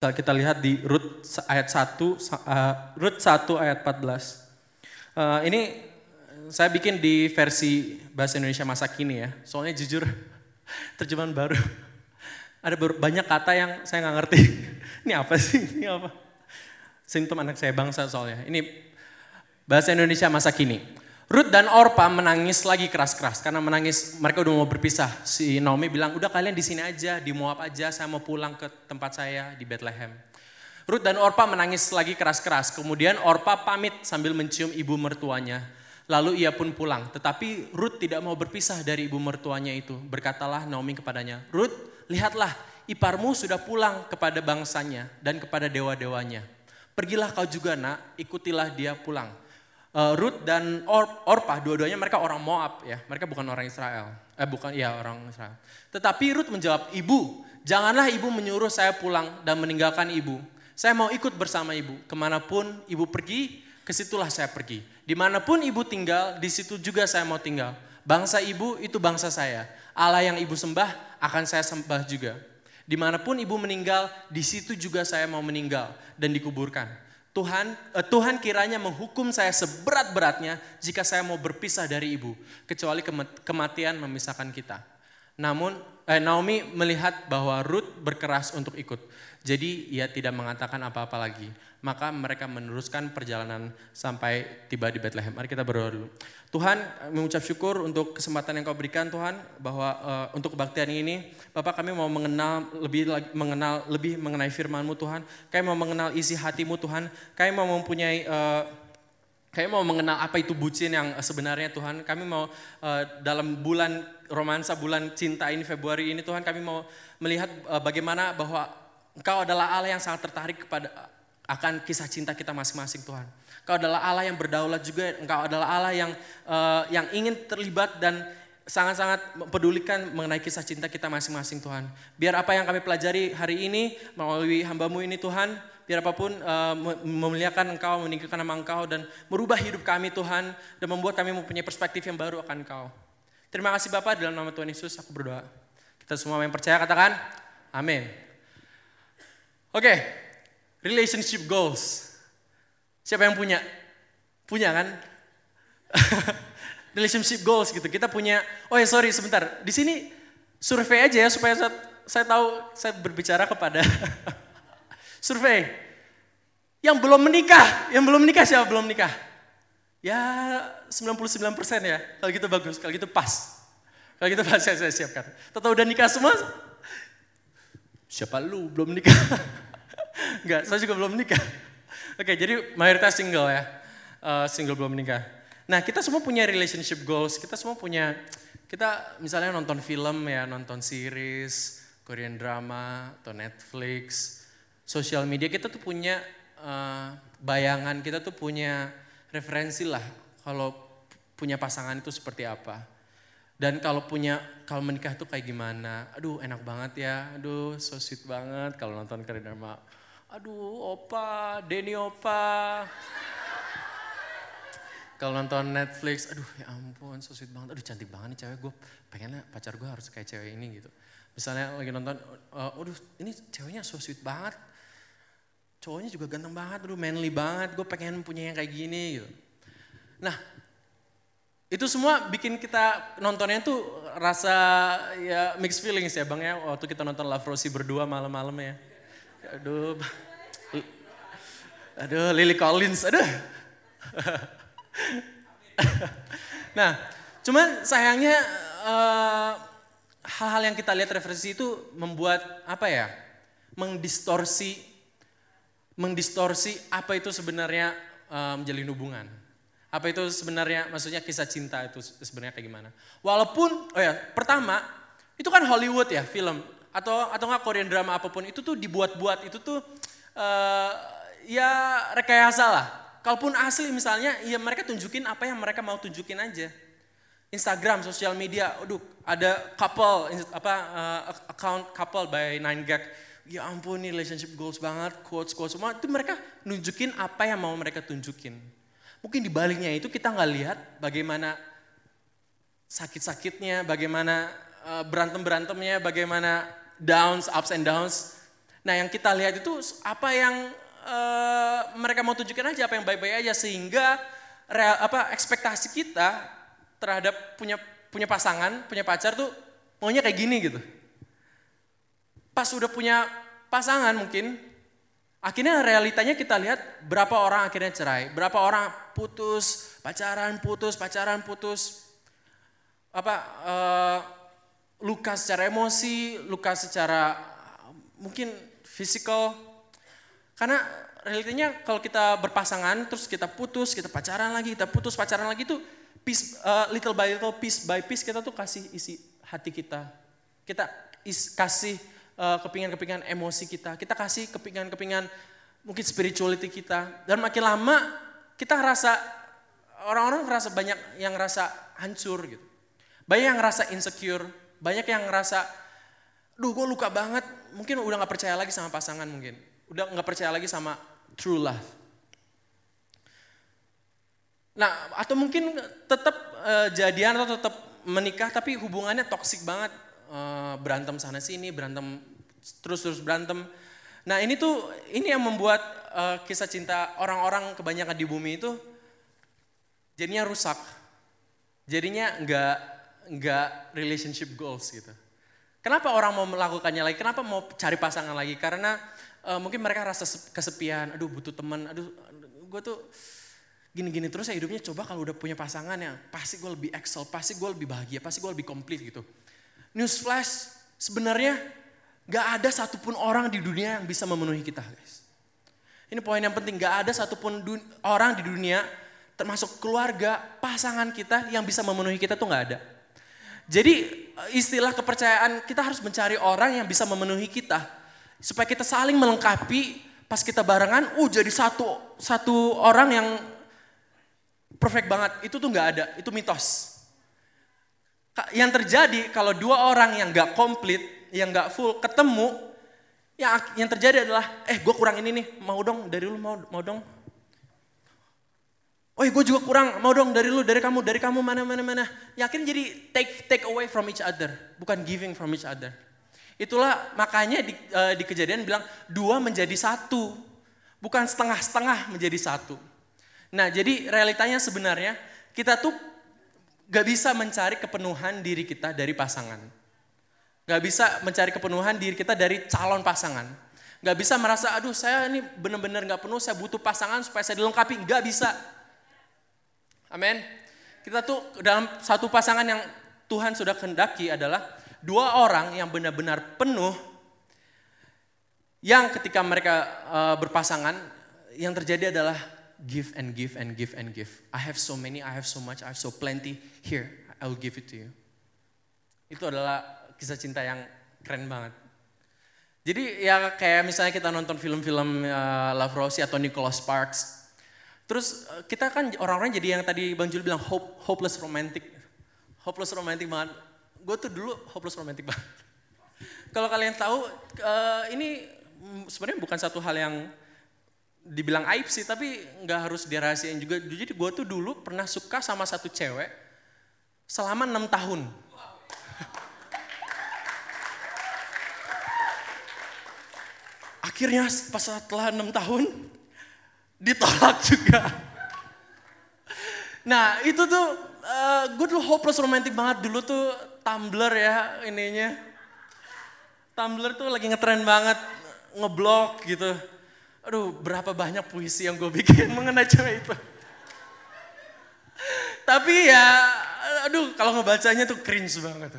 Kita lihat di Rut ayat 1, uh, Rut 1 ayat 14. Uh, ini saya bikin di versi bahasa Indonesia masa kini ya. Soalnya jujur terjemahan baru. Ada banyak kata yang saya nggak ngerti. Ini apa sih? Ini apa? Simptom anak saya bangsa soalnya. Ini bahasa Indonesia masa kini. Ruth dan Orpa menangis lagi keras-keras karena menangis mereka udah mau berpisah. Si Naomi bilang, udah kalian di sini aja, di Moab aja, saya mau pulang ke tempat saya di Bethlehem. Ruth dan Orpa menangis lagi keras-keras. Kemudian Orpa pamit sambil mencium ibu mertuanya. Lalu ia pun pulang. Tetapi Ruth tidak mau berpisah dari ibu mertuanya itu. Berkatalah Naomi kepadanya, Ruth lihatlah iparmu sudah pulang kepada bangsanya dan kepada dewa-dewanya. Pergilah kau juga nak, ikutilah dia pulang uh, Ruth dan Or Orpah dua-duanya mereka orang Moab ya, mereka bukan orang Israel. Eh bukan ya orang Israel. Tetapi Ruth menjawab, "Ibu, janganlah ibu menyuruh saya pulang dan meninggalkan ibu. Saya mau ikut bersama ibu. Ke mana pun ibu pergi, ke situlah saya pergi. Di mana pun ibu tinggal, di situ juga saya mau tinggal. Bangsa ibu itu bangsa saya. Allah yang ibu sembah akan saya sembah juga. Di mana pun ibu meninggal, di situ juga saya mau meninggal dan dikuburkan. Tuhan eh, Tuhan kiranya menghukum saya seberat-beratnya jika saya mau berpisah dari ibu, kecuali kematian memisahkan kita. Namun eh, Naomi melihat bahwa Ruth berkeras untuk ikut. Jadi ia tidak mengatakan apa-apa lagi. Maka mereka meneruskan perjalanan sampai tiba di Bethlehem. Mari kita berdoa dulu. Tuhan mengucap syukur untuk kesempatan yang kau berikan Tuhan bahwa uh, untuk kebaktian ini Bapak kami mau mengenal lebih mengenal lebih mengenai firman-Mu Tuhan. Kami mau mengenal isi hatimu Tuhan. Kami mau mempunyai uh, kami mau mengenal apa itu bucin yang sebenarnya Tuhan. Kami mau uh, dalam bulan romansa bulan cinta ini Februari ini Tuhan kami mau melihat uh, bagaimana bahwa Engkau adalah Allah yang sangat tertarik kepada akan kisah cinta kita masing-masing Tuhan. Engkau adalah Allah yang berdaulat juga, Engkau adalah Allah yang uh, yang ingin terlibat dan sangat-sangat mempedulikan mengenai kisah cinta kita masing-masing Tuhan. Biar apa yang kami pelajari hari ini melalui hambamu ini Tuhan, biar apa pun uh, memuliakan Engkau, meninggikan nama Engkau dan merubah hidup kami Tuhan dan membuat kami mempunyai perspektif yang baru akan Engkau. Terima kasih Bapak dalam nama Tuhan Yesus aku berdoa. Kita semua yang percaya katakan amin. Oke, okay. Relationship goals. Siapa yang punya? Punya kan? relationship goals gitu. Kita punya, oh ya sorry sebentar. Di sini survei aja ya supaya saya, saya tahu saya berbicara kepada survei. Yang belum menikah, yang belum menikah siapa belum menikah? Ya 99% ya, kalau gitu bagus, kalau gitu pas. Kalau gitu pas saya, saya siapkan. Tahu udah nikah semua? Siapa lu belum nikah? Enggak, saya juga belum nikah. Oke, jadi mayoritas single ya. Uh, single belum nikah. Nah, kita semua punya relationship goals. Kita semua punya, kita misalnya nonton film ya, nonton series, Korean drama, atau Netflix, sosial media. Kita tuh punya uh, bayangan, kita tuh punya referensi lah. Kalau punya pasangan itu seperti apa. Dan kalau punya, kalau menikah tuh kayak gimana? Aduh enak banget ya, aduh so sweet banget kalau nonton Karin Dharma. Aduh opa, Denny opa. kalau nonton Netflix, aduh ya ampun so sweet banget, aduh cantik banget nih cewek gue. Pengennya pacar gue harus kayak cewek ini gitu. Misalnya lagi nonton, uh, aduh ini ceweknya so sweet banget. Cowoknya juga ganteng banget, aduh manly banget, gue pengen punya yang kayak gini gitu. Nah itu semua bikin kita nontonnya tuh rasa ya mixed feelings ya bang ya waktu kita nonton Love Rosie berdua malam-malam ya. Aduh, aduh Lily Collins, aduh. nah, cuman sayangnya eh, hal-hal yang kita lihat referensi itu membuat apa ya, mengdistorsi, mengdistorsi apa itu sebenarnya uh, menjalin hubungan. Apa itu sebenarnya maksudnya kisah cinta itu sebenarnya kayak gimana? Walaupun oh ya, pertama itu kan Hollywood ya film atau atau nggak Korean drama apa pun itu tuh dibuat-buat itu tuh uh, ya rekayasa lah. Kalaupun asli misalnya ya mereka tunjukin apa yang mereka mau tunjukin aja. Instagram, sosial media, aduh ada couple apa uh, account couple by Nine Gag. Ya ampun nih relationship goals banget, quotes quotes semua itu mereka nunjukin apa yang mau mereka tunjukin. Mungkin di baliknya itu kita nggak lihat bagaimana sakit-sakitnya, bagaimana uh, berantem-berantemnya, bagaimana downs, ups and downs. Nah yang kita lihat itu apa yang uh, mereka mau tunjukkan aja, apa yang baik-baik aja sehingga real, apa ekspektasi kita terhadap punya punya pasangan, punya pacar tuh maunya kayak gini gitu. Pas udah punya pasangan mungkin, akhirnya realitanya kita lihat berapa orang akhirnya cerai, berapa orang putus, pacaran, putus, pacaran, putus. Apa uh, luka secara emosi, luka secara mungkin fisikal. Karena realitanya kalau kita berpasangan terus kita putus, kita pacaran lagi, kita putus pacaran lagi piece, uh, little by little, piece by piece kita tuh kasih isi hati kita. Kita is, kasih uh, kepingan-kepingan emosi kita. Kita kasih kepingan-kepingan mungkin spirituality kita. Dan makin lama kita ngerasa, orang-orang ngerasa banyak yang ngerasa hancur gitu. Banyak yang ngerasa insecure, banyak yang ngerasa, duh gue luka banget, mungkin udah gak percaya lagi sama pasangan mungkin. Udah gak percaya lagi sama true love. Nah, atau mungkin tetap uh, jadian atau tetap menikah tapi hubungannya toksik banget. Uh, berantem sana sini, berantem terus-terus berantem. Nah, ini tuh ini yang membuat uh, kisah cinta orang-orang kebanyakan di bumi itu jadinya rusak. Jadinya enggak nggak relationship goals gitu. Kenapa orang mau melakukannya lagi? Kenapa mau cari pasangan lagi? Karena uh, mungkin mereka rasa kesepian, aduh butuh teman, aduh gue tuh gini-gini terus ya hidupnya coba kalau udah punya pasangan ya pasti gue lebih excel, pasti gue lebih bahagia, pasti gue lebih komplit gitu. Newsflash, sebenarnya gak ada satupun orang di dunia yang bisa memenuhi kita guys. Ini poin yang penting, gak ada satupun orang di dunia termasuk keluarga, pasangan kita yang bisa memenuhi kita tuh gak ada. Jadi eh, istilah kepercayaan kita harus mencari orang yang bisa memenuhi kita supaya kita saling melengkapi pas kita barengan, uh jadi satu satu orang yang perfect banget. Itu tuh nggak ada, itu mitos. Yang terjadi kalau dua orang yang nggak komplit, yang nggak full ketemu, yang yang terjadi adalah, eh gue kurang ini nih, mau dong dari lu mau mau dong Oh gue juga kurang, mau dong dari lu, dari kamu, dari kamu mana mana mana. Yakin jadi take take away from each other, bukan giving from each other. Itulah makanya di, uh, di kejadian bilang dua menjadi satu, bukan setengah-setengah menjadi satu. Nah jadi realitanya sebenarnya kita tuh gak bisa mencari kepenuhan diri kita dari pasangan. Gak bisa mencari kepenuhan diri kita dari calon pasangan. Gak bisa merasa, aduh saya ini benar-benar gak penuh, saya butuh pasangan supaya saya dilengkapi. Gak bisa. Amin. Kita tuh dalam satu pasangan yang Tuhan sudah kehendaki adalah dua orang yang benar-benar penuh yang ketika mereka uh, berpasangan yang terjadi adalah give and give and give and give. I have so many, I have so much, I have so plenty. Here, I will give it to you. Itu adalah kisah cinta yang keren banget. Jadi ya kayak misalnya kita nonton film-film uh, Love Rosie atau Nicholas Sparks, Terus eh, kita kan orang-orang jadi yang tadi Bang Jul bilang hope, hopeless romantic. Hopeless romantic banget. Gue tuh dulu hopeless romantic banget. Kalau kalian tahu uh, ini sebenarnya bukan satu hal yang dibilang aib sih, tapi nggak harus dirahasiain juga. Jadi gue tuh dulu pernah suka sama satu cewek selama enam tahun. Akhirnya pas setelah enam tahun, ditolak juga. Nah itu tuh uh, gue dulu hopeless romantic banget dulu tuh Tumblr ya ininya. Tumblr tuh lagi ngetren banget ngeblok gitu. Aduh berapa banyak puisi yang gue bikin mengenai cewek itu. Tapi ya aduh kalau ngebacanya tuh cringe banget.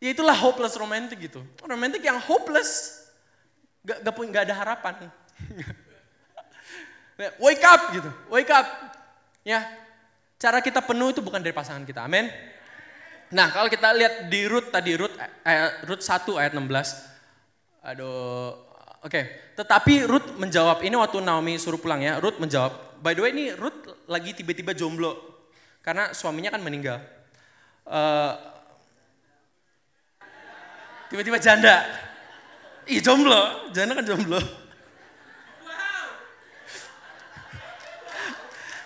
Ya itulah hopeless romantic gitu. Romantic yang hopeless. Gak, gak, gak ada harapan. Wake up gitu, wake up. Ya, cara kita penuh itu bukan dari pasangan kita, amin. Nah kalau kita lihat di Rut tadi, Rut, eh, Rut 1 ayat 16. Aduh, oke. Okay. Tetapi Rut menjawab, ini waktu Naomi suruh pulang ya, Rut menjawab. By the way ini Rut lagi tiba-tiba jomblo. Karena suaminya kan meninggal. Uh, tiba-tiba janda. Ih jomblo, janda kan jomblo.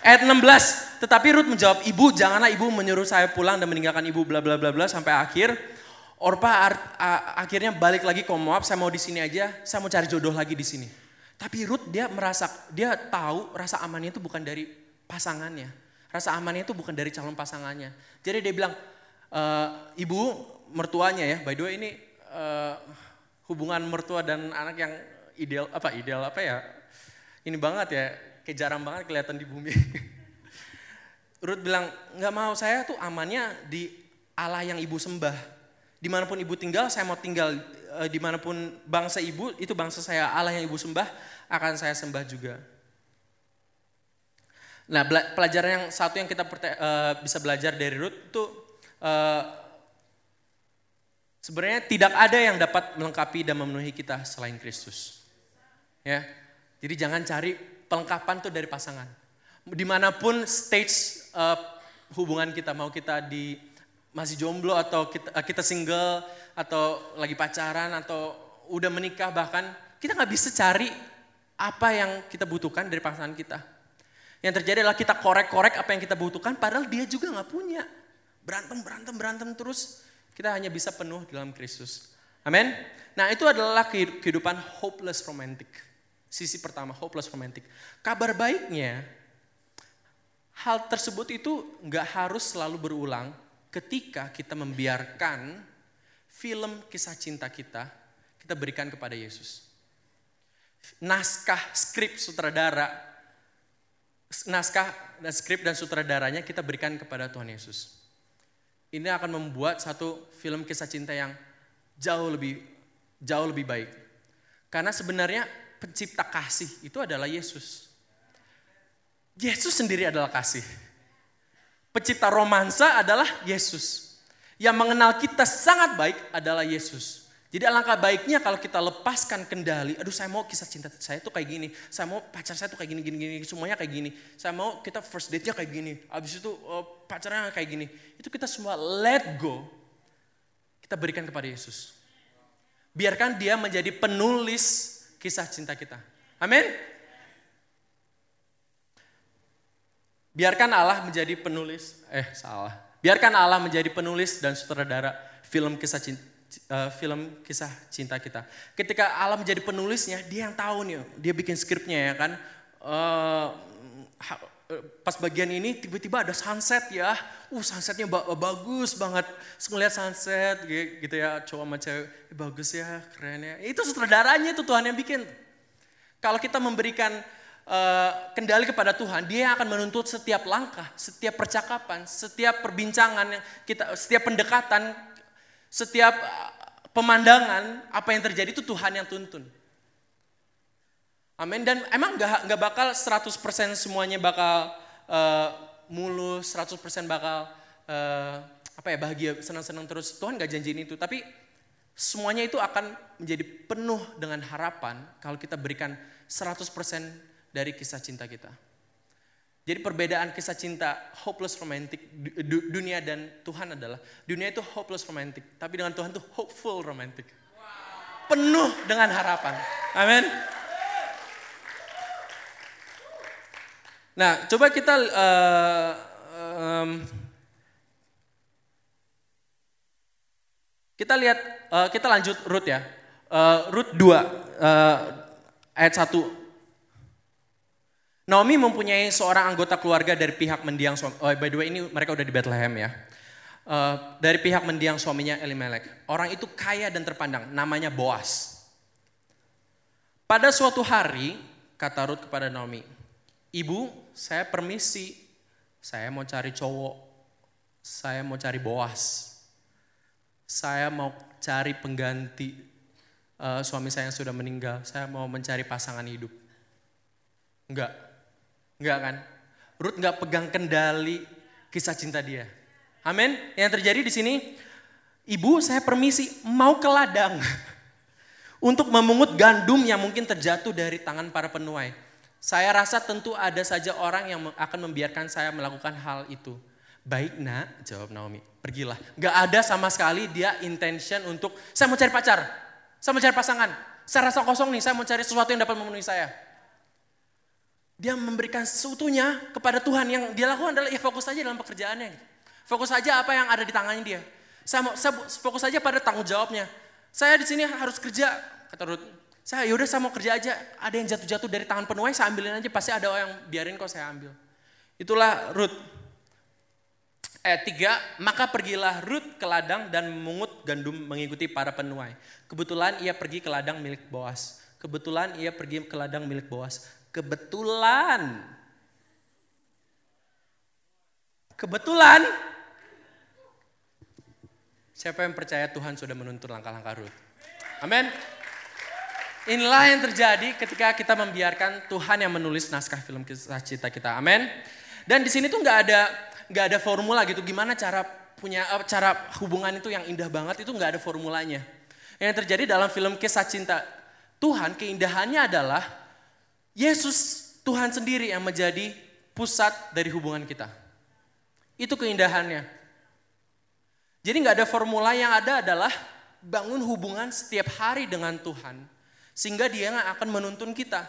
Ayat 16, tetapi Ruth menjawab, ibu janganlah ibu menyuruh saya pulang dan meninggalkan ibu bla bla bla bla sampai akhir. Orpa akhirnya balik lagi ke Moab, saya mau di sini aja, saya mau cari jodoh lagi di sini. Tapi Ruth dia merasa, dia tahu rasa amannya itu bukan dari pasangannya. Rasa amannya itu bukan dari calon pasangannya. Jadi dia bilang, e, ibu mertuanya ya, by the way ini uh, hubungan mertua dan anak yang ideal, apa ideal apa ya, ini banget ya, kayak jarang banget kelihatan di bumi. Ruth bilang, nggak mau saya tuh amannya di Allah yang ibu sembah di mana pun ibu tinggal, saya mau tinggal e, di mana pun bangsa ibu, itu bangsa saya Allah yang ibu sembah, akan saya sembah juga. Nah pelajaran yang satu yang kita e, bisa belajar dari Ruth itu e, sebenarnya tidak ada yang dapat melengkapi dan memenuhi kita selain Kristus. Ya, jadi jangan cari pelengkapan tuh dari pasangan. Di mana pun stage uh, hubungan kita, mau kita di masih jomblo atau kita, eh, kita single atau lagi pacaran atau udah menikah bahkan kita nggak bisa cari apa yang kita butuhkan dari pasangan kita. Yang terjadi adalah kita korek-korek apa yang kita butuhkan padahal dia juga nggak punya. Berantem, berantem, berantem terus kita hanya bisa penuh dalam Kristus. Amin. Nah itu adalah kehidupan hopeless romantic. Sisi pertama, hopeless romantic. Kabar baiknya, hal tersebut itu nggak harus selalu berulang ketika kita membiarkan film kisah cinta kita, kita berikan kepada Yesus. Naskah, skrip, sutradara, naskah dan skrip dan sutradaranya kita berikan kepada Tuhan Yesus. Ini akan membuat satu film kisah cinta yang jauh lebih jauh lebih baik. Karena sebenarnya pencipta kasih itu adalah Yesus. Yesus sendiri adalah kasih. Pencipta romansa adalah Yesus. Yang mengenal kita sangat baik adalah Yesus. Jadi alangkah baiknya kalau kita lepaskan kendali, aduh saya mau kisah cinta saya tuh kayak gini, saya mau pacar saya tuh kayak gini, gini, gini, semuanya kayak gini. Saya mau kita first date-nya kayak gini, abis itu oh, pacarnya kayak gini. Itu kita semua let go, kita berikan kepada Yesus. Biarkan dia menjadi penulis kisah cinta kita. Amin. Biarkan Allah menjadi penulis, eh salah. Biarkan Allah menjadi penulis dan sutradara film kisah cinta, uh, film kisah cinta kita. Ketika Allah menjadi penulisnya, dia yang tahu nih, dia bikin skripnya ya kan. Uh, pas bagian ini tiba-tiba ada sunset ya, uh sunsetnya ba bagus banget. Ngeliat sunset gitu ya, cowok sama cewek, eh, bagus ya, keren ya. Itu sutradaranya itu Tuhan yang bikin. Kalau kita memberikan uh, kendali kepada Tuhan, dia akan menuntut setiap langkah, setiap percakapan, setiap perbincangan yang kita, setiap pendekatan, setiap pemandangan, apa yang terjadi itu Tuhan yang tuntun. Amin. Dan emang gak, gak bakal 100% semuanya bakal uh, mulus, 100% bakal uh, apa ya bahagia, senang-senang terus. Tuhan gak janjiin itu. Tapi semuanya itu akan menjadi penuh dengan harapan kalau kita berikan 100% dari kisah cinta kita. Jadi perbedaan kisah cinta hopeless romantic dunia dan Tuhan adalah dunia itu hopeless romantic, tapi dengan Tuhan itu hopeful romantic. Penuh dengan harapan. Amin. Nah, coba kita uh, um, kita lihat uh, kita lanjut root ya. Uh, root 2 uh, ayat 1 Naomi mempunyai seorang anggota keluarga dari pihak mendiang suami. Oh, by the way ini mereka udah di Bethlehem ya. Uh, dari pihak mendiang suaminya Elimelek. Orang itu kaya dan terpandang, namanya Boas. Pada suatu hari, kata Ruth kepada Naomi, Ibu, saya permisi, saya mau cari cowok, saya mau cari Boas. Saya mau cari pengganti uh, suami saya yang sudah meninggal, saya mau mencari pasangan hidup. Enggak, Enggak kan? Ruth enggak pegang kendali kisah cinta dia. Amin. Yang terjadi di sini, ibu saya permisi mau ke ladang untuk memungut gandum yang mungkin terjatuh dari tangan para penuai. Saya rasa tentu ada saja orang yang akan membiarkan saya melakukan hal itu. Baik nak, jawab Naomi, pergilah. Gak ada sama sekali dia intention untuk, saya mau cari pacar, saya mau cari pasangan. Saya rasa kosong nih, saya mau cari sesuatu yang dapat memenuhi saya. Dia memberikan seutuhnya kepada Tuhan. Yang dia lakukan adalah ya fokus saja dalam pekerjaannya. Fokus saja apa yang ada di tangannya dia. Saya mau saya fokus aja pada tanggung jawabnya. Saya di sini harus kerja, kata Ruth. Saya yaudah saya mau kerja aja. Ada yang jatuh-jatuh dari tangan penuai, saya ambilin aja. Pasti ada yang biarin kok saya ambil. Itulah Ruth. Ayat tiga, maka pergilah Ruth ke ladang dan memungut gandum mengikuti para penuai. Kebetulan ia pergi ke ladang milik Boas. Kebetulan ia pergi ke ladang milik Boas. Kebetulan. Kebetulan. Siapa yang percaya Tuhan sudah menuntun langkah-langkah Ruth? Amin. Inilah yang terjadi ketika kita membiarkan Tuhan yang menulis naskah film kisah cinta kita. Amin. Dan di sini tuh nggak ada nggak ada formula gitu. Gimana cara punya eh, cara hubungan itu yang indah banget itu nggak ada formulanya. Yang terjadi dalam film kisah cinta Tuhan keindahannya adalah Yesus Tuhan sendiri yang menjadi pusat dari hubungan kita. Itu keindahannya. Jadi nggak ada formula yang ada adalah bangun hubungan setiap hari dengan Tuhan sehingga dia akan menuntun kita.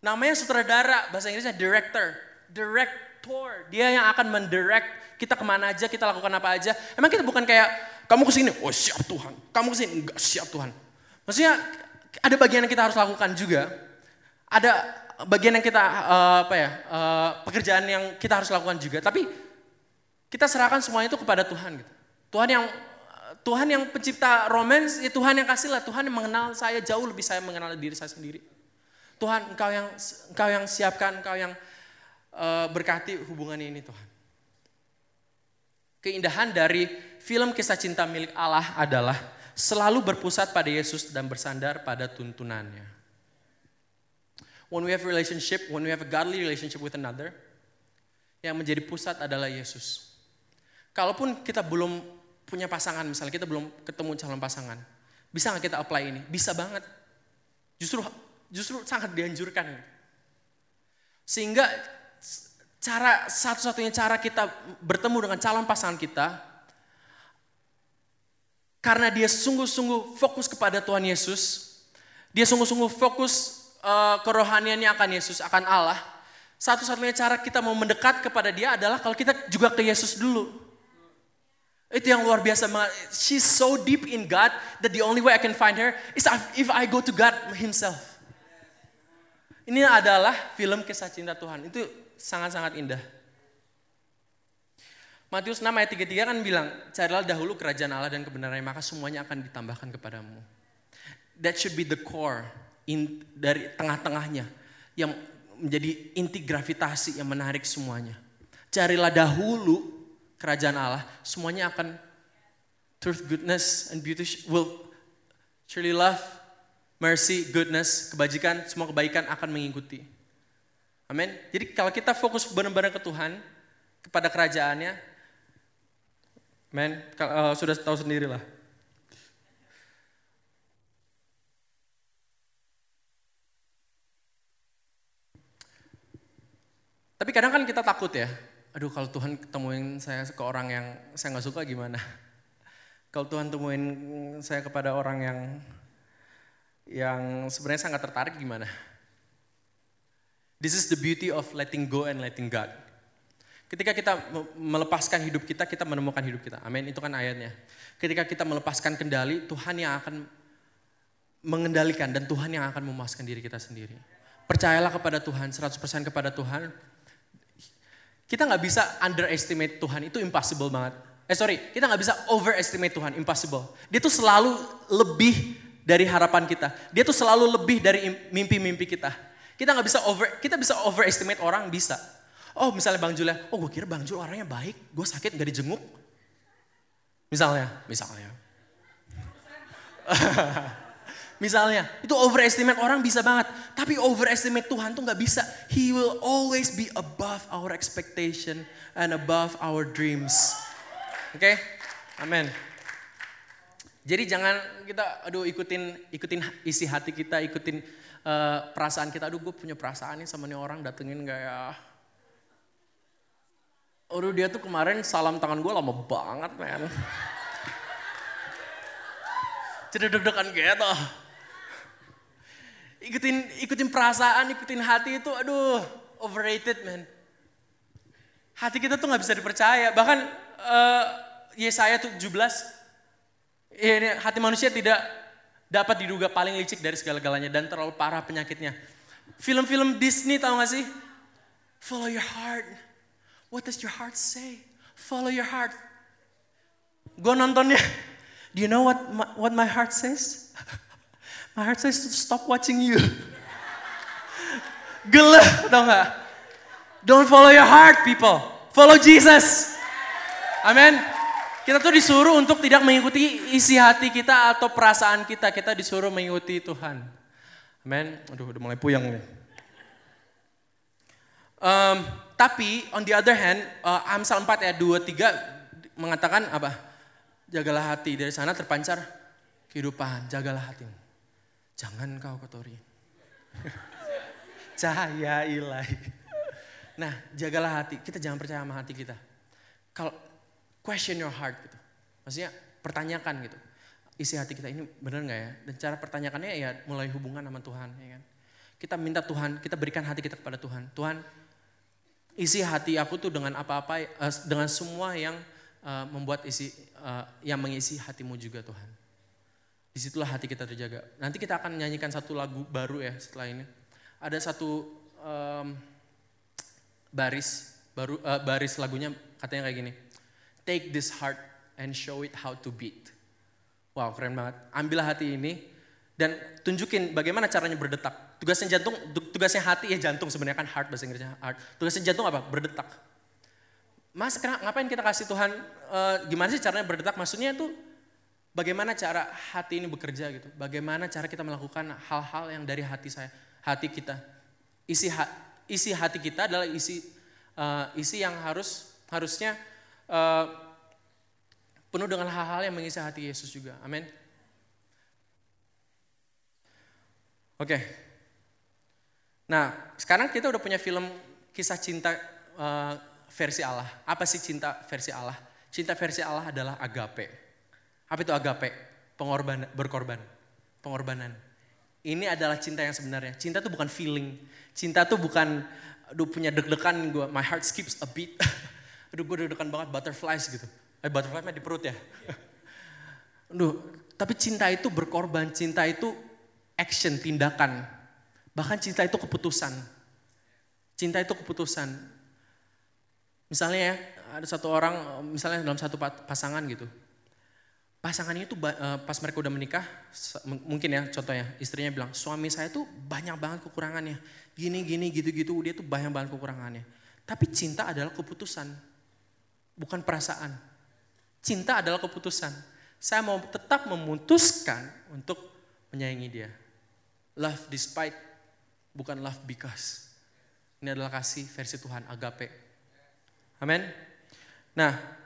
Namanya sutradara, bahasa Inggrisnya director. Director, dia yang akan mendirect kita ke mana aja, kita lakukan apa aja. Emang kita bukan kayak, kamu ke sini, oh siap Tuhan. Kamu ke sini, enggak siap Tuhan. Maksudnya ada bagian yang kita harus lakukan juga. Ada bagian yang kita, uh, apa ya, uh, pekerjaan yang kita harus lakukan juga. Tapi kita serahkan semuanya itu kepada Tuhan. Gitu. Tuhan yang Tuhan yang pencipta romans, ya Tuhan yang kasih lah. Tuhan yang mengenal saya jauh lebih saya mengenal diri saya sendiri. Tuhan, engkau yang engkau yang siapkan, engkau yang uh, berkati hubungan ini Tuhan. Keindahan dari film kisah cinta milik Allah adalah selalu berpusat pada Yesus dan bersandar pada tuntunannya. When we have relationship, when we have a godly relationship with another, yang menjadi pusat adalah Yesus. Kalaupun kita belum punya pasangan misalnya kita belum ketemu calon pasangan. Bisa nggak kita apply ini? Bisa banget. Justru justru sangat dianjurkan. Sehingga cara satu-satunya cara kita bertemu dengan calon pasangan kita karena dia sungguh-sungguh fokus kepada Tuhan Yesus, dia sungguh-sungguh fokus uh, kerohaniannya akan Yesus, akan Allah. Satu-satunya cara kita mau mendekat kepada dia adalah kalau kita juga ke Yesus dulu. Itu yang luar biasa. She's so deep in God that the only way I can find her is if I go to God himself. Ini adalah film kisah cinta Tuhan. Itu sangat-sangat indah. Matius 6 ayat 33 kan bilang, carilah dahulu kerajaan Allah dan kebenarannya, maka semuanya akan ditambahkan kepadamu. That should be the core in, dari tengah-tengahnya yang menjadi inti gravitasi yang menarik semuanya. Carilah dahulu kerajaan Allah, semuanya akan truth, goodness, and beauty will surely love, mercy, goodness, kebajikan, semua kebaikan akan mengikuti. Amin. Jadi kalau kita fokus benar-benar ke Tuhan, kepada kerajaannya, men, uh, sudah tahu sendiri lah. Tapi kadang kan kita takut ya, aduh kalau Tuhan ketemuin saya ke orang yang saya nggak suka gimana? Kalau Tuhan temuin saya kepada orang yang yang sebenarnya sangat tertarik gimana? This is the beauty of letting go and letting God. Ketika kita melepaskan hidup kita, kita menemukan hidup kita. Amin, itu kan ayatnya. Ketika kita melepaskan kendali, Tuhan yang akan mengendalikan dan Tuhan yang akan memuaskan diri kita sendiri. Percayalah kepada Tuhan, 100% kepada Tuhan, kita nggak bisa underestimate Tuhan, itu impossible banget. Eh sorry, kita nggak bisa overestimate Tuhan, impossible. Dia tuh selalu lebih dari harapan kita. Dia tuh selalu lebih dari mimpi-mimpi kita. Kita nggak bisa over, kita bisa overestimate orang bisa. Oh misalnya Bang Julia, oh gue kira Bang Jul orangnya baik, gue sakit nggak dijenguk. Misalnya, misalnya. Misalnya, itu overestimate orang bisa banget. Tapi overestimate Tuhan tuh gak bisa. He will always be above our expectation and above our dreams. Oke? Okay? Amin. Jadi jangan kita, aduh ikutin ikutin isi hati kita, ikutin uh, perasaan kita. Aduh gue punya perasaan nih sama nih orang datengin gak ya? Aduh dia tuh kemarin salam tangan gue lama banget men. Jadi deg-degan gitu ikutin ikutin perasaan, ikutin hati itu aduh overrated man. Hati kita tuh nggak bisa dipercaya. Bahkan uh, Yesaya 17, ya, ini hati manusia tidak dapat diduga paling licik dari segala-galanya dan terlalu parah penyakitnya. Film-film Disney tahu gak sih? Follow your heart. What does your heart say? Follow your heart. Gue nontonnya. Do you know what my, what my heart says? My heart says to stop watching you. Geleh, tau gak? Don't follow your heart, people. Follow Jesus. Amin. Kita tuh disuruh untuk tidak mengikuti isi hati kita atau perasaan kita. Kita disuruh mengikuti Tuhan. Amin. Aduh, udah mulai puyeng nih. Um, tapi on the other hand, uh, Amsal 4 ayat 2 3 mengatakan apa? Jagalah hati dari sana terpancar kehidupan, jagalah hatimu. Jangan kau kotori. Cahaya ilahi. Nah, jagalah hati. Kita jangan percaya sama hati kita. Kalau question your heart gitu. Maksudnya pertanyakan gitu. Isi hati kita ini benar nggak ya? Dan cara pertanyakannya ya mulai hubungan sama Tuhan ya kan. Kita minta Tuhan, kita berikan hati kita kepada Tuhan. Tuhan, isi hati aku tuh dengan apa-apa, uh, dengan semua yang uh, membuat isi, uh, yang mengisi hatimu juga Tuhan. Di situlah hati kita terjaga. Nanti kita akan nyanyikan satu lagu baru ya setelah ini. Ada satu um, baris baru uh, baris lagunya katanya kayak gini. Take this heart and show it how to beat. Wow, keren banget. Ambillah hati ini dan tunjukin bagaimana caranya berdetak. Tugasnya jantung, tugasnya hati ya jantung sebenarnya kan heart bahasa Inggrisnya heart. Tugasnya jantung apa? Berdetak. Mas, kenapa, ngapain kita kasih Tuhan, uh, gimana sih caranya berdetak? Maksudnya itu bagaimana cara hati ini bekerja gitu. Bagaimana cara kita melakukan hal-hal yang dari hati saya, hati kita. Isi ha, isi hati kita adalah isi uh, isi yang harus harusnya uh, penuh dengan hal-hal yang mengisi hati Yesus juga. Amin. Oke. Okay. Nah, sekarang kita udah punya film kisah cinta uh, versi Allah. Apa sih cinta versi Allah? Cinta versi Allah adalah agape. Apa itu agape? Pengorban, berkorban, pengorbanan. Ini adalah cinta yang sebenarnya. Cinta itu bukan feeling. Cinta itu bukan, aduh punya deg-degan gue, my heart skips a beat. Aduh gue deg-degan banget butterflies gitu. Eh butterfly mah di perut ya. Aduh, tapi cinta itu berkorban, cinta itu action, tindakan. Bahkan cinta itu keputusan. Cinta itu keputusan. Misalnya ya, ada satu orang, misalnya dalam satu pasangan gitu. Pasangannya itu eh, pas mereka udah menikah, mungkin ya contohnya, istrinya bilang, suami saya tuh banyak banget kekurangannya. Gini, gini, gitu-gitu, dia tuh banyak banget kekurangannya. Tapi cinta adalah keputusan bukan perasaan. Cinta adalah keputusan. Saya mau tetap memutuskan untuk menyayangi dia. Love despite, bukan love because. Ini adalah kasih versi Tuhan, agape. Amin. Nah,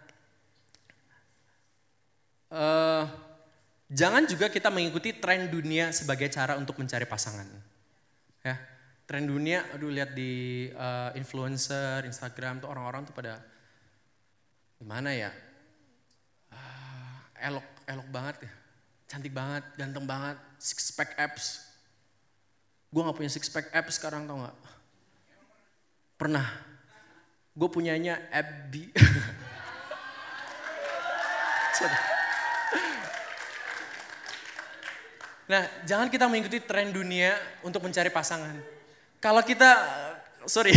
uh, jangan juga kita mengikuti tren dunia sebagai cara untuk mencari pasangan. Ya, tren dunia, aduh lihat di uh, influencer, Instagram tuh orang-orang tuh pada gimana ya? Uh, elok elok banget ya. Cantik banget ganteng banget six pack abs. Gue nggak punya six pack abs sekarang tau nggak? Pernah. Gue punyanya abdi Nah, jangan kita mengikuti tren dunia untuk mencari pasangan. Kalau kita, sorry,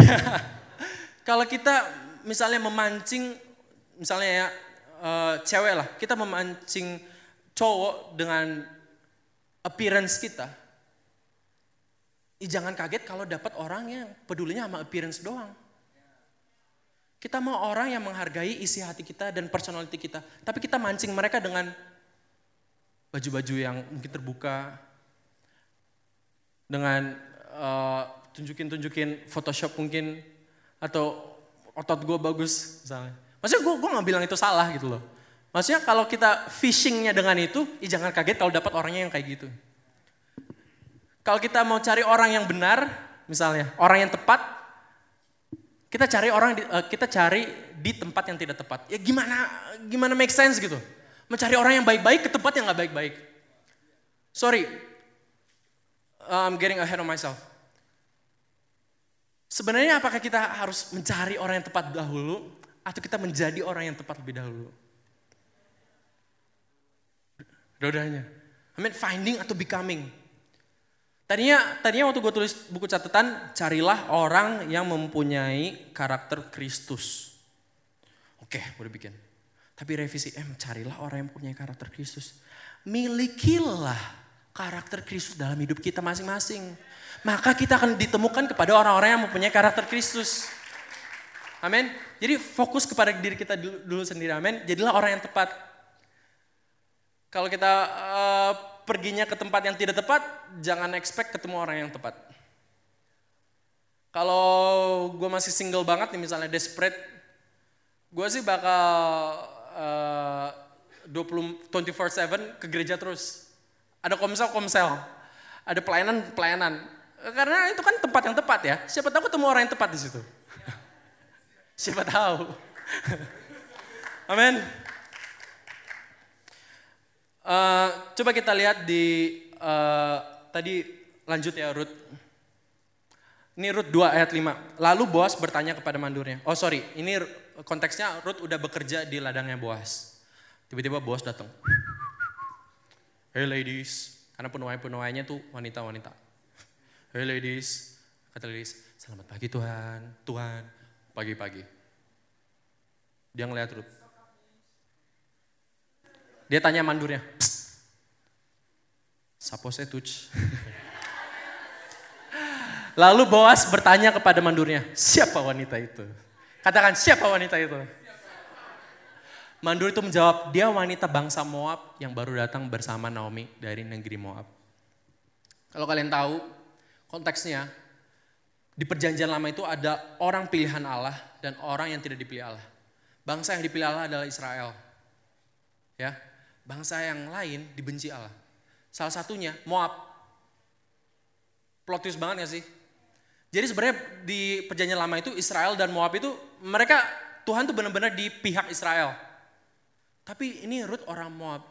kalau kita misalnya memancing misalnya ya uh, cewek lah, kita memancing cowok dengan appearance kita. jangan kaget kalau dapat orang yang pedulinya sama appearance doang. Kita mau orang yang menghargai isi hati kita dan personality kita. Tapi kita mancing mereka dengan baju-baju yang mungkin terbuka. Dengan uh, tunjukin-tunjukin Photoshop mungkin. Atau otot gue bagus misalnya. Maksudnya gue gue nggak bilang itu salah gitu loh. Maksudnya kalau kita fishingnya dengan itu, ya jangan kaget kalau dapat orangnya yang kayak gitu. Kalau kita mau cari orang yang benar, misalnya orang yang tepat, kita cari orang eh, kita cari di tempat yang tidak tepat. Ya gimana gimana make sense gitu. Mencari orang yang baik-baik ke tempat yang nggak baik-baik. Sorry, I'm getting ahead of myself. Sebenarnya apakah kita harus mencari orang yang tepat dahulu atau kita menjadi orang yang tepat lebih dahulu. Dua-duanya. Amin. Finding atau becoming. Tadinya, tadinya waktu gue tulis buku catatan, carilah orang yang mempunyai karakter Kristus. Oke, udah bikin. Tapi revisi, eh carilah orang yang mempunyai karakter Kristus. Milikilah karakter Kristus dalam hidup kita masing-masing. Maka kita akan ditemukan kepada orang-orang yang mempunyai karakter Kristus. Amin. Jadi fokus kepada diri kita dulu, dulu sendiri. Amin. Jadilah orang yang tepat. Kalau kita uh, perginya ke tempat yang tidak tepat, jangan expect ketemu orang yang tepat. Kalau gue masih single banget nih misalnya desperate, gue sih bakal uh, 20 24/7 ke gereja terus. Ada komsel komsel, ada pelayanan pelayanan. Karena itu kan tempat yang tepat ya. Siapa tahu ketemu orang yang tepat di situ. Siapa tahu. Amin. Uh, coba kita lihat di uh, tadi lanjut ya Rut. Ini Rut 2 ayat 5. Lalu Boas bertanya kepada mandurnya. Oh sorry, ini konteksnya Rut udah bekerja di ladangnya Boas. Tiba-tiba Boas datang. Hey ladies, karena penuai-penuainya tuh wanita-wanita. Hey ladies, kata ladies, selamat pagi Tuhan, Tuhan, pagi-pagi. Dia ngeliat Ruth. Dia tanya mandurnya, Sapo setuj. Lalu Boas bertanya kepada mandurnya, siapa wanita itu? Katakan siapa wanita itu? Mandur itu menjawab, dia wanita bangsa Moab yang baru datang bersama Naomi dari negeri Moab. Kalau kalian tahu konteksnya, di perjanjian lama itu ada orang pilihan Allah dan orang yang tidak dipilih Allah. Bangsa yang dipilih Allah adalah Israel. Ya, bangsa yang lain dibenci Allah. Salah satunya Moab. Plot banget gak sih? Jadi sebenarnya di perjanjian lama itu Israel dan Moab itu mereka Tuhan tuh benar-benar di pihak Israel. Tapi ini Ruth orang Moab.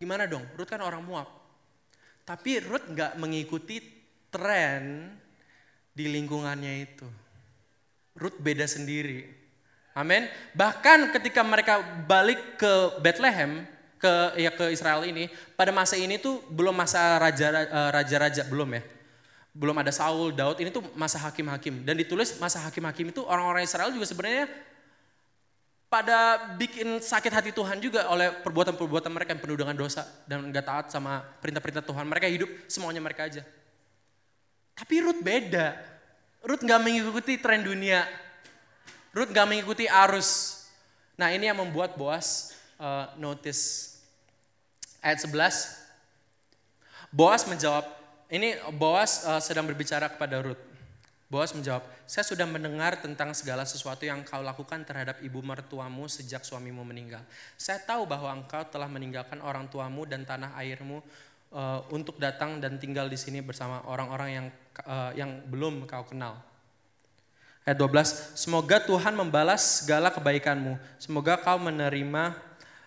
Gimana dong? Ruth kan orang Moab. Tapi Ruth nggak mengikuti tren di lingkungannya itu. Ruth beda sendiri. Amin. Bahkan ketika mereka balik ke Bethlehem, ke ya ke Israel ini, pada masa ini tuh belum masa eh, raja-raja belum ya. Belum ada Saul, Daud, ini tuh masa hakim-hakim dan ditulis masa hakim-hakim itu orang-orang Israel juga sebenarnya pada bikin sakit hati Tuhan juga oleh perbuatan-perbuatan mereka yang penuh dengan dosa dan gak taat sama perintah-perintah Tuhan. Mereka hidup semuanya mereka aja. Tapi Ruth beda. Ruth gak mengikuti tren dunia. Ruth gak mengikuti arus. Nah ini yang membuat Boas uh, notice. Ayat 11. Boas menjawab, ini Boas uh, sedang berbicara kepada Ruth. Boas menjawab, saya sudah mendengar tentang segala sesuatu yang kau lakukan terhadap ibu mertuamu sejak suamimu meninggal. Saya tahu bahwa engkau telah meninggalkan orang tuamu dan tanah airmu uh, untuk datang dan tinggal di sini bersama orang-orang yang uh, yang belum kau kenal. Ayat 12, semoga Tuhan membalas segala kebaikanmu. Semoga kau menerima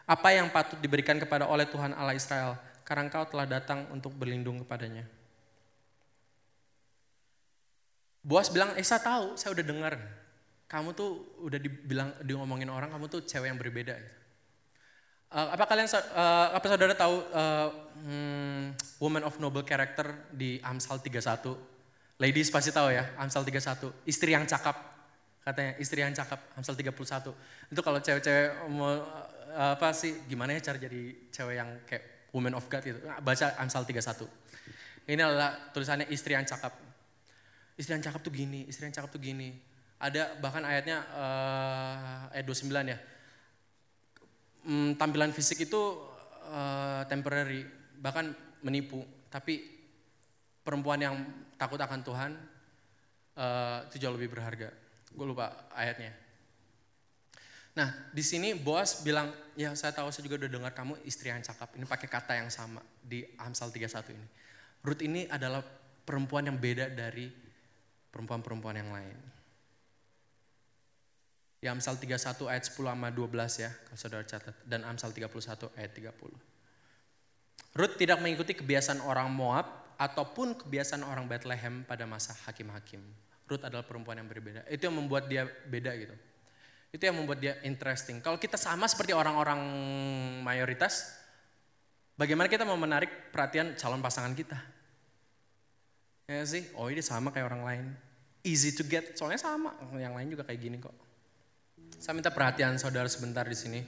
apa yang patut diberikan kepada oleh Tuhan Allah Israel. Karena kau telah datang untuk berlindung kepadanya. Boas bilang, eh saya tahu, saya udah dengar. Kamu tuh udah dibilang, di ngomongin orang, kamu tuh cewek yang berbeda. Uh, apa kalian, uh, apa saudara tahu uh, hmm, Woman of Noble Character di Amsal 31? Ladies pasti tahu ya, Amsal 31. Istri yang cakap, katanya istri yang cakap, Amsal 31. Itu kalau cewek-cewek mau eh, apa sih, gimana ya cara jadi cewek yang kayak woman of God itu. Nah, baca Amsal 31. Ini adalah tulisannya istri yang cakap. Istri yang cakap tuh gini, istri yang cakap tuh gini. Ada bahkan ayatnya uh, ayat 29 ya. Hmm, tampilan fisik itu uh, temporary, bahkan menipu. Tapi perempuan yang takut akan Tuhan uh, itu jauh lebih berharga. Gue lupa ayatnya. Nah, di sini Boas bilang, ya saya tahu saya juga udah dengar kamu istri yang cakap. Ini pakai kata yang sama di Amsal 31 ini. Ruth ini adalah perempuan yang beda dari perempuan-perempuan yang lain. Di Amsal 31 ayat 10 sama 12 ya, kalau saudara catat. Dan Amsal 31 ayat 30. Ruth tidak mengikuti kebiasaan orang Moab ataupun kebiasaan orang Bethlehem pada masa hakim-hakim. Ruth adalah perempuan yang berbeda. Itu yang membuat dia beda gitu. Itu yang membuat dia interesting. Kalau kita sama seperti orang-orang mayoritas, bagaimana kita mau menarik perhatian calon pasangan kita. Ya sih, oh ini sama kayak orang lain. Easy to get, soalnya sama, yang lain juga kayak gini kok. Saya minta perhatian saudara sebentar di sini.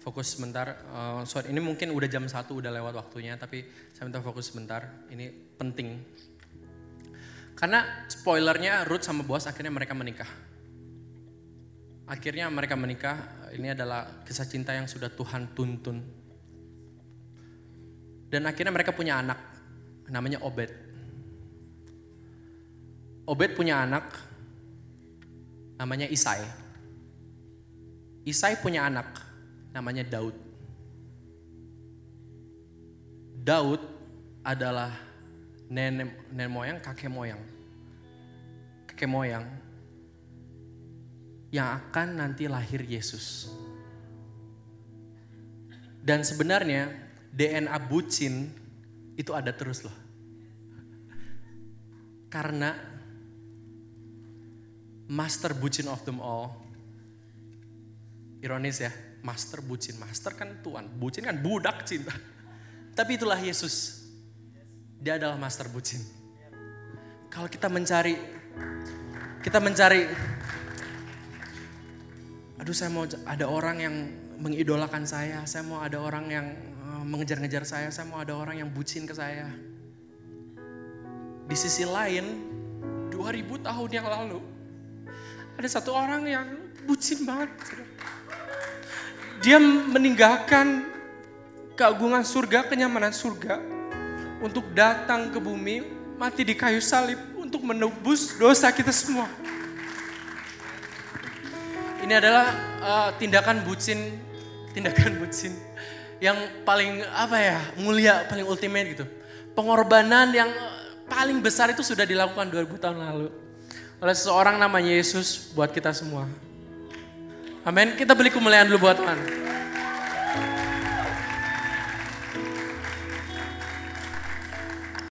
Fokus sebentar. Uh, sorry, ini mungkin udah jam satu udah lewat waktunya, tapi saya minta fokus sebentar. Ini penting. Karena spoilernya Ruth sama Boas akhirnya mereka menikah. Akhirnya mereka menikah, ini adalah kisah cinta yang sudah Tuhan tuntun. Dan akhirnya mereka punya anak, namanya Obed. Obed punya anak, namanya Isai. Isai punya anak, namanya Daud. Daud adalah nenek, nenek moyang, kakek moyang. Kakek moyang yang akan nanti lahir Yesus. Dan sebenarnya DNA bucin itu ada terus loh. Karena master bucin of them all. Ironis ya, master bucin. Master kan tuan, bucin kan budak cinta. Tapi itulah Yesus. Dia adalah master bucin. Kalau kita mencari, kita mencari, aduh saya mau ada orang yang mengidolakan saya, saya mau ada orang yang eh, mengejar-ngejar saya, saya mau ada orang yang bucin ke saya. Di sisi lain, 2000 tahun yang lalu, ada satu orang yang bucin banget. Dia meninggalkan keagungan surga, kenyamanan surga untuk datang ke bumi, mati di kayu salib untuk menebus dosa kita semua. Ini adalah uh, tindakan bucin, tindakan bucin yang paling apa ya, mulia, paling ultimate gitu. Pengorbanan yang paling besar itu sudah dilakukan 2000 tahun lalu oleh seseorang namanya Yesus buat kita semua. Amin. Kita beli kemuliaan dulu buat Tuhan.